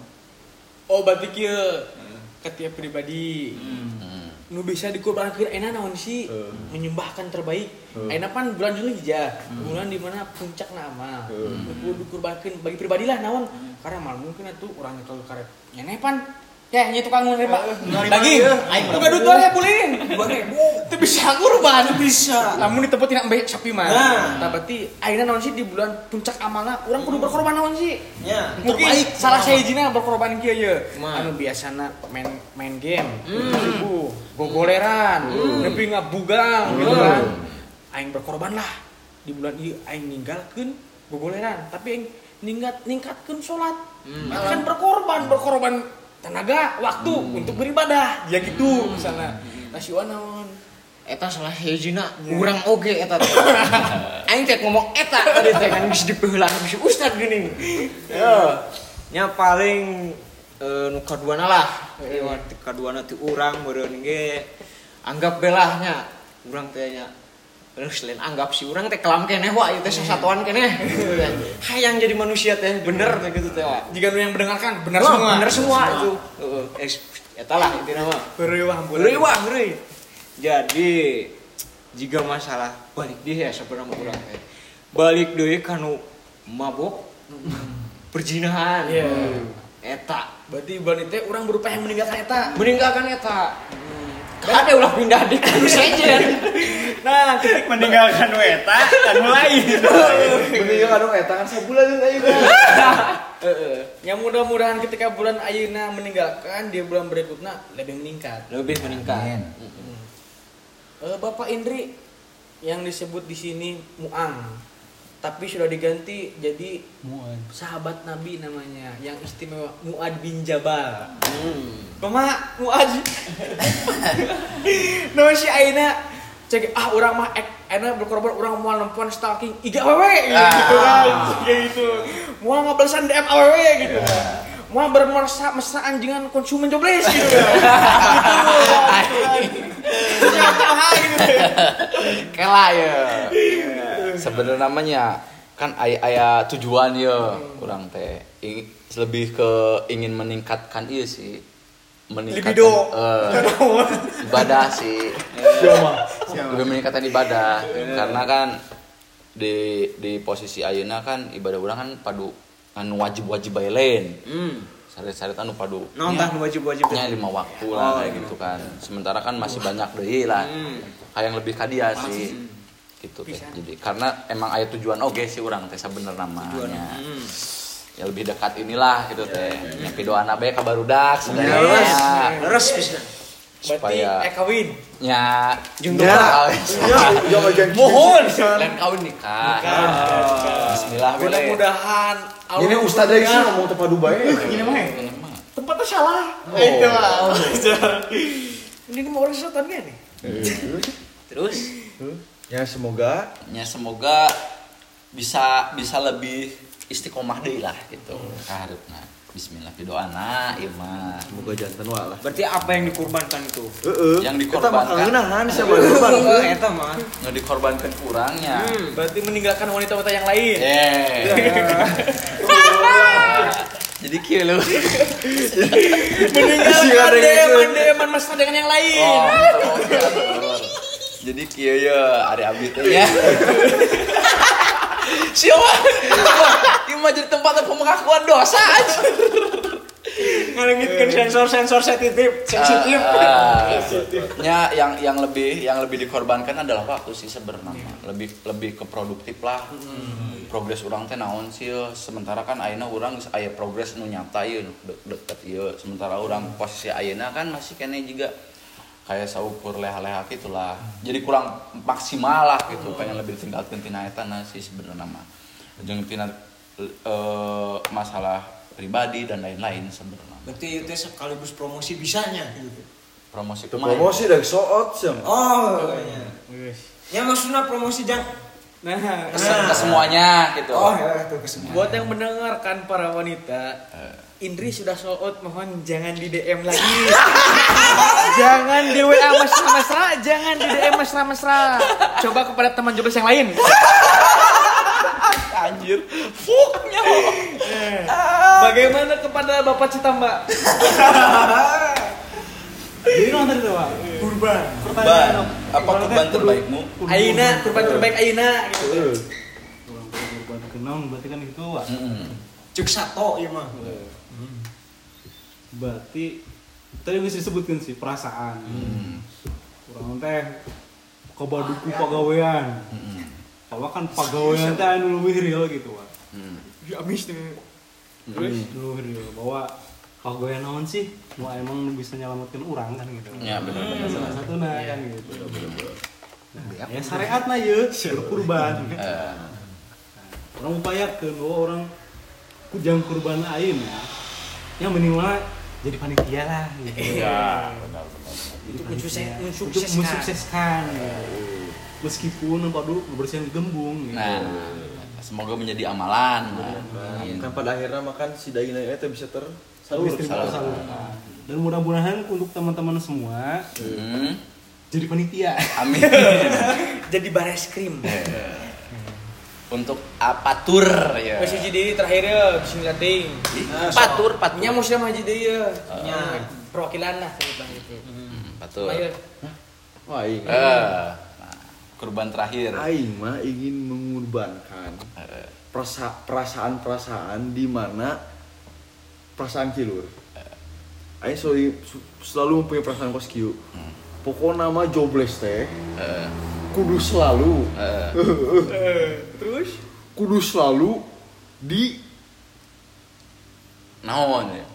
oh berarti kieu ketiap pribadi Hmm. Nu bisa dikurbankan enak naon sih? Eh. menyembahkan terbaik. Eh. enak kan bulan Zulhijjah bulan di mana puncak nama. Nu dikurbankan bagi pribadi lah naon? Karena mal mungkin itu orang itu karet nyene pan ya nya tukang menerima daging. bukan duit dua ribu lin dua ribu itu bisa kurban. Bisa? Namun diteputin ambil sapi mah nah. Berarti akhirnya naon sih di bulan puncak amalna orang kudu berkorban naon sih? Ya, mungkin salah saya izina berkorban ye Mah. anu biasana main main game. Ibu gogoleran. Nepi ngabugang gitu kan. Aing berkorban lah. Di bulan ieu aing ninggalkeun gogoleran. Tapi aing ningkat ningkatkeun salat kan berkorban berkorban tenaga waktu untuk beribadah. Ya gitu misalnya. Nasiwan naon eta salah hejina urang oge eta teh. Aing teh ngomong eta tadi teh kan bisa dipeulang bisa ustad geuning ya. Nya paling eh, nu kaduana lah. Eh, ti kaduana ti urang meureun ge anggap belahnya. Urang teh nya Selain anggap si urang teh kelam keneh wa ieu teh sasatuan keneh hayang jadi manusia teh bener teh gitu teh jika yang mendengarkan benar Wah, semua bener semua itu eh, eta lah intina mah Beriwah Heureuy wah heureuy. Jadi jika masalah balik dia ya sebenarnya urang teh. Balik deui kanu mabok perjinahan. Iya. Eta berarti bulan itu orang berupaya meninggalkan eta meninggalkan eta. Ada ulah pindah di kanu sejen. nah ketik Meninggalkan weta kan lain. mending anu eta kan sabulan jeung ayeuna Ya mudah-mudahan ketika bulan Ayuna meninggalkan dia bulan berikutnya lebih meningkat. Lebih meningkat. Eh, Bapak Indri yang disebut di sini Muang, tapi sudah diganti jadi sahabat Nabi namanya yang istimewa Muad bin Jabal. Koma Muad. Nama si Aina cek ah orang mah ek Aina berkorban orang mau nempuan stalking iga awewe gitu kan kayak gitu. Mau ngabalesan DM awewe gitu. Mau bermersa mesraan dengan konsumen jobless gitu. Gitu gitu. Kela ya. Sebenarnya namanya kan aya aya tujuan ya kurang teh. Lebih ke ingin meningkatkan iya sih. Meningkatkan Libido. eh, ibadah sih. Lebih meningkatkan ibadah karena kan di di posisi ayeuna kan ibadah urang kan padu anu wajib-wajib bae lain. Hmm. Sare-sare anu padu. Nonton wajib-wajib nya lima waktu lah kayak gitu kan sementara kan masih banyak deh lah kayak yang lebih kadia sih gitu teh. Jadi karena emang ayat tujuan oke sih orang teh bener namanya. Ya lebih dekat inilah gitu teh. Yang doa nabe kabarudak sebenarnya. Leres. Bisa. Supaya- eh kawin. Ya. Yo aja mohon. Lain kawin nikah. Bismillah mudah-mudahan ini ustad deui sih ngomong teh padu bae tempatnya salah. Itu lah ini mau orang setan nih? Terus ya semoga ya semoga bisa bisa lebih istiqomah deh lah gitu kaharupna Bismillah doana ieu mah semoga jantan wa lah berarti apa yang dikorbankan itu? heeh Yang kita mah dikorbankan. kangenahan sama korban eta mah. nggak dikorbankan kurangnya berarti meninggalkan wanita-wanita yang lain Eh. Jadi kieu lu. meninggalkan deman deman mesra dengan yang lain Oh. Jadi kieu ya ari abdi teh ya. Siapa? Ieu mah jadi tempat pengakuan dosa aja. Ngalengitkeun sensor-sensor sensitif, sensitif. Ah, ah. Ya yang yang lebih yang lebih dikorbankan adalah waktu sih sebenarnya. Lebih lebih ke produktif lah. Progres orang teh naon sih sementara kan ayeuna urang geus aya progres nu nyata de- deket ieu. Sementara orang posisi ayeuna kan masih kene juga kayak saukur leha-leha gitulah. Jadi kurang maksimal lah gitu. Pengen lebih tinggalkeun tina eta nah sih sebenarnya mah. Jeung tina eh, masalah pribadi dan lain-lain sebenarnya. Berarti itu sekaligus promosi bisanya gitu. Promosi Itu pemain. promosi dari soot sih Oh, iya. Ya maksudnya promosi jang Nah, ke semuanya gitu. Oh, ya tuh kesemua. buat yang mendengarkan para wanita, Indri sudah sold out, mohon jangan di DM lagi. jangan di WA mesra-mesra, jangan di DM mesra-mesra. Coba kepada teman jobless yang lain. Anjir. Fuknya. Bagaimana kepada Bapak Citamba? Jadi nonton itu pak. Kurban. Ban. Apa kurban terbaikmu? Aina, kurban terbaik Aina. Gitu. Kurban kenal berarti kan itu pak. Cuk sato ieu mah. Berarti tadi bisa disebutkan sih perasaan. Kurang teh kebaduku pagawean. Kalau kan pagawean teh anu lebih real gitu pak. Ya abis tuh. Terus dulu real bahwa pagawean naon sih? Mau emang bisa nyelamatkan orang kan gitu. Ya benar-benar. Salah satu nah kan gitu. Nah, ya syariat nah ya berkurban. Eh, orang upayakan bahwa orang kujang kurban lain ya. Yang minimal jadi panitia lah gitu. Ya, benar-benar. Jadi Mensukses- panitia. mensukseskan. Untuk mensukseskan. ya. Meskipun waduh bersihan gembung gitu. Nah, semoga menjadi amalan. Nah, kan pada akhirnya makan si daging itu bisa Distribusi salurkan. Dan mudah-mudahan untuk teman-teman semua Hmm. jadi panitia. Amin. Jadi bares krim. Untuk apa tur ya? Masih jadi terakhir ya, bismillah ting. Patur, patur. Nya muslim haji deui ya. Nya perwakilan lah. Hmm, Patur. Ayo. wah ini Eh, nah, kurban terakhir. Aing mah ingin mengorbankan Eh, perasa- perasaan-perasaan di mana perasaan kilur. Aing selalu, selalu mempunyai perasaan kos kieu. Pokoknya nama jobless teh eh, kudu selalu eh. Terus kudu selalu di Naon ya?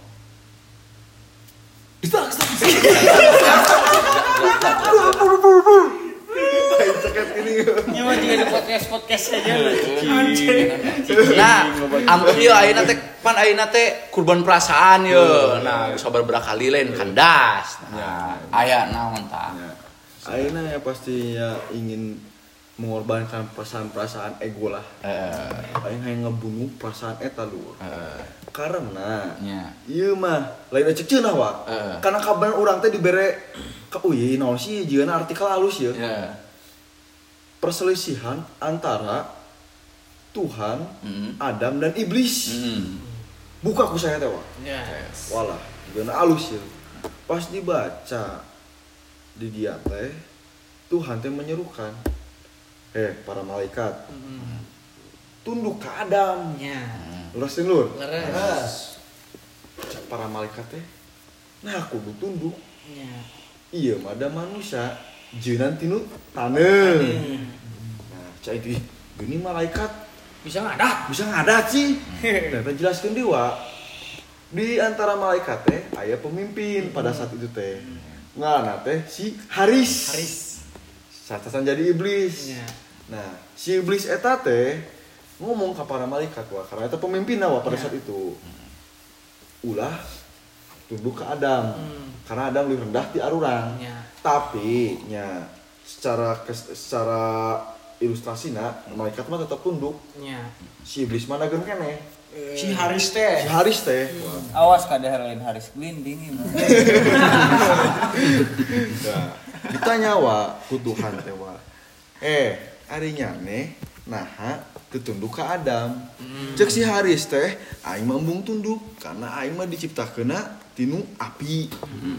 nyawa juga di podcast podcast aja. Nah, ampun yo ayeuna teh pan ayeuna teh kurban perasaan yo. Nah, sabar berakali lain kandas. Nah, aya naon tah? Aina ya pasti ya ingin mengorbankan perasaan-perasaan ego lah. Eh, Aing hayang ngebunuh perasaan eta luhur. eh, Karena nya. Iya mah, lain aja cenah wa. Heeh. Karena kabar orang teh dibere ke uyi naon sih jieuna artikel halus ya. Ya. Perselisihan antara Tuhan, Mm. Adam dan iblis. Mm. Buka ku saya teh wa. Ya. Walah, jieuna halus ya. Pas dibaca di dia teh Tuhan teh menyerukan. Eh para malaikat. Tunduk ke Adam. Ya. lurasin lur Leres. Para malaikat teh nah kudu tunduk. Ya. iya mah ada manusia. Jeunan tinu taneuh nah cai itu gini malaikat. Bisa ngadat. bisa ngadat sih. Ternyata jelaskan dewa di antara malaikat teh aya pemimpin pada saat itu teh ngarana teh si Haris Haris. Satasan jadi iblis Ya. nah si iblis eta teh ngomong ke para malaikat wah karena eta pemimpin wah pada Ya. saat itu ulah tunduk ke Adam Hmm. karena Adam lebih rendah di arurang Ya. tapi nya secara secara ilustrasi nak malaikat mah tetap tunduk si iblis mana gen kene Si Haris teh. si Haris teh. Awas kadang lain Haris glinding ini. nah, ditanya wa ku Tuhan teh wa. Eh arinya nih nah ketunduk ke Adam. Cek si Haris teh aing mah embung tunduk karena aing mah diciptakeun tinu api.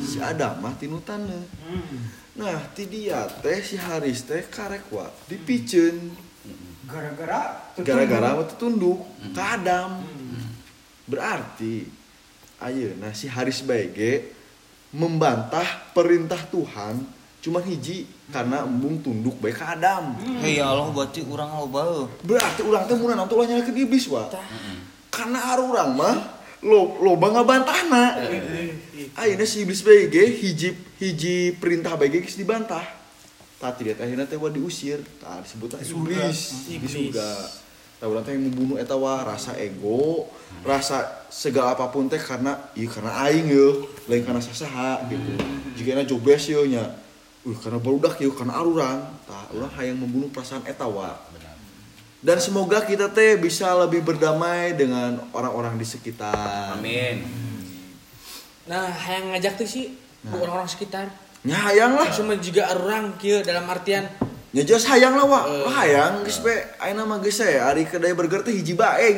Si Adam mah tinu tanah. Nah ti dia teh si Haris teh karek wa dipiceun Gara-gara gara-gara waktu tunduk ke Adam berarti ayo nah si Haris Baige membantah perintah Tuhan cuma hiji karena embung tunduk baik ke Adam Hei ya Allah berarti urang loba. berarti ulang teh mun nanti ulah nyalakeun iblis wa. Karena arurang mah lo loba ngabantahna ayeuna si iblis Baige hiji hiji perintah Baige geus dibantah tadi dia akhirnya teh diusir. Tah disebutlah iblis. di surga tah urang teh yang membunuh eta wa rasa ego rasa segala apa pun teh karena iya karena aing yo lain karena sasaha gitu. Jika na jobes yo nya uh karena barudak yo karena arurang tah urang hayang membunuh perasaan eta wa Dan semoga kita teh bisa lebih berdamai dengan orang-orang di sekitar. Amin. Nah, yang ngajak tuh sih bu orang-orang sekitar. Nya hayang lah. Cuma juga orang kieu dalam artian Nya jelas hayang lah wa. Lah hayang geus be ayeuna mah geus we ari kedai burger teh hiji bae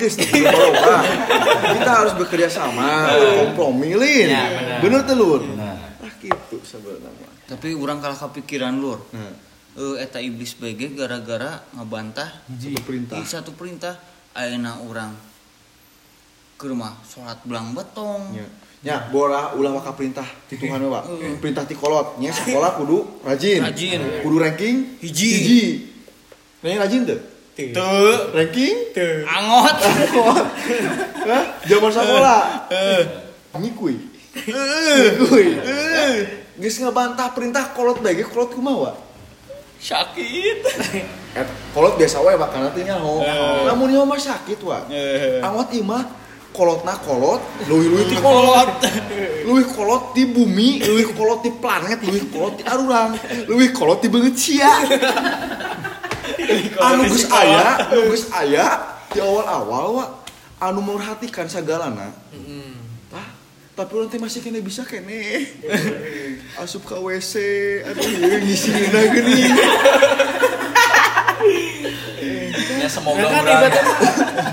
boga. Kita harus bekerja sama, kompromi lin. Ya, benar. Bener teh Lur? Lah gitu sebenarnya. tapi orang kalah kepikiran lur Nah, eh eta iblis BG gara-gara ngabantah satu perintah. di satu perintah ayeuna orang ke rumah sholat belang betong Ya. Ya, bola ulah waka perintah ti Tuhan Pak. Perintah ti kolot. Nya sekolah kudu rajin. Rajin. Kudu ranking Hiji. Hiji. Nih rajin tuh. tuh Ranking angot Hah? Zaman sekolah. Ngikuy. Ngikuy. Geus ngabantah perintah kolot bae kolot kumaha? sakit kolot biasa wae bakal nanti nyaho. Lamun nyaho mah sakit wa. Angot imah kolotna kolot, leuwih-leuwih ti kolot. Leuwih kolot di bumi, leuwih kolot di planet, leuwih kolot di arurang, leuwih kolot di beungeut sia. Anu geus aya, anu geus aya di awal-awal wa anu memperhatikan sagalana. Tah, tapi nanti masih kene bisa kene. Asup ke WC, aduh ngisi geuning. Semoga Nah, kan urang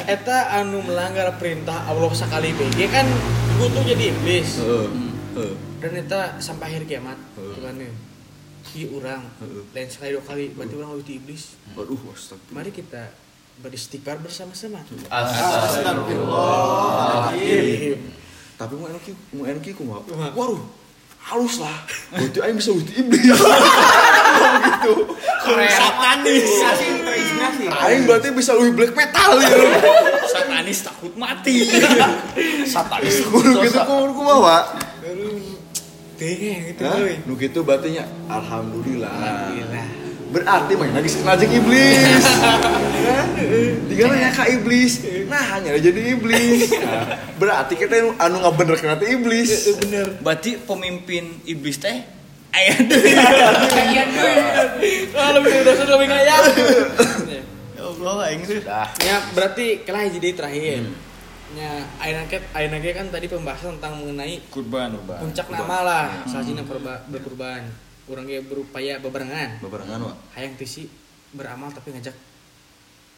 eta anu melanggar perintah Allah sekali BG kan gue tuh jadi iblis dan eta sampai akhir kiamat tuh kan ya iya orang lain sekali dua kali berarti orang lebih iblis Waduh, astagfirullah. mari kita beristighfar bersama-sama Astagfirullah. Tapi mau enak mau enak kumaha? Waduh, halus lah. Berarti aing bisa wujud iblis. gitu. satanis terinspirasi Aing berarti bisa lebih black metal ya. satanis takut mati Satanis. Kudu gitu kumaha kumaha? deh gitu. Nu gitu berarti nya alhamdulillah. Berarti mah lagi sengaja iblis. Tinggal nanya ka iblis. Nah, hanya jadi iblis. Berarti kita anu- anu ngabener kena iblis. bener berarti pemimpin iblis teh aya deui ah lebih udah sudah lebih ngayang ya Allah aing teh Dah. ya berarti kelah jadi terakhir nya ayeuna ke ayeuna ge kan tadi pembahasan tentang mengenai kurban puncak nama lah sajina perba- berkurban. Orang ge berupaya bebarengan. Bebarengan wa. hayang teh si beramal tapi ngajak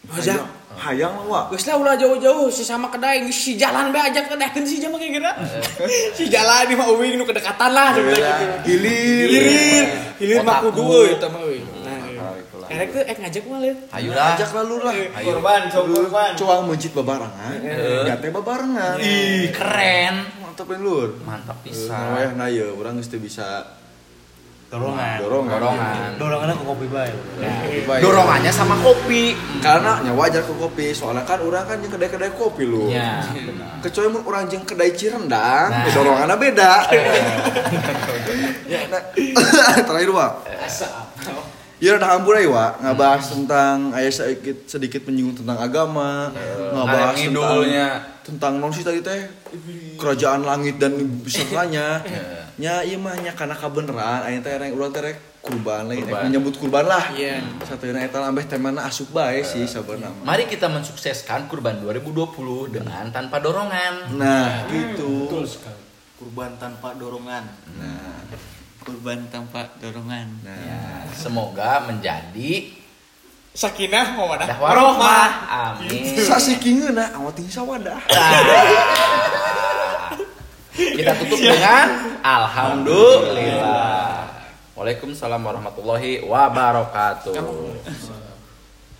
Hayang, hayang lah wa. Geus lah ulah jauh-jauh si sama kedai geus si jalan be ajak kedahkeun si jama kayak gini. si jalan di mah uing nu kedekatan lah sebenarnya. Hilir. Hilir, hilir mah kudu euy eta mah euy. Nah, erek teh ek ngajak mah lieur. Ayo dah. Ajak lalu lah. Korban, sok korban. Coang mencit bebarengan. Ya teh bebarengan. Ih, keren. Mantap ya lur. Mantap Nah, pisan. weh, nah ya, orang mesti bisa Dorongan. dorongan. Dorongan. Dorongannya ke kopi. Baik. Dorongannya sama kopi. Karena nya wajar ke kopi, soalnya kan orang kan jeung kedai-kedai kopi lu. Ya. Kecuali mun orang jeung kedai Cirendang, ya dorongannya beda. ya, nah, terakhir wa. Ya udah hampur ya wa, ngabahas tentang ayah sedikit sedikit menyinggung tentang agama, ngabahas Ngalor tentang tentang non sih tadi teh kerajaan langit dan besertanya. Nya ieu mah nya kana kabeneran aya teh rek urang teh rek kurban lain Kurban. menyebut kurban lah. Iya. Satuna eta lambeh temana asup bae sih sabeuna mah. Mari kita mensukseskan kurban 2020 dengan tanpa dorongan. Nah, gitu. kurban tanpa dorongan Nah, kurban tanpa dorongan nah. Ya, semoga menjadi Sakinah mawadah dakwah rahmah. Amin. Sasikingeuna awat ting sawadah. Kita tutup dengan alhamdulillah. Waalaikumsalam warahmatullahi wabarakatuh.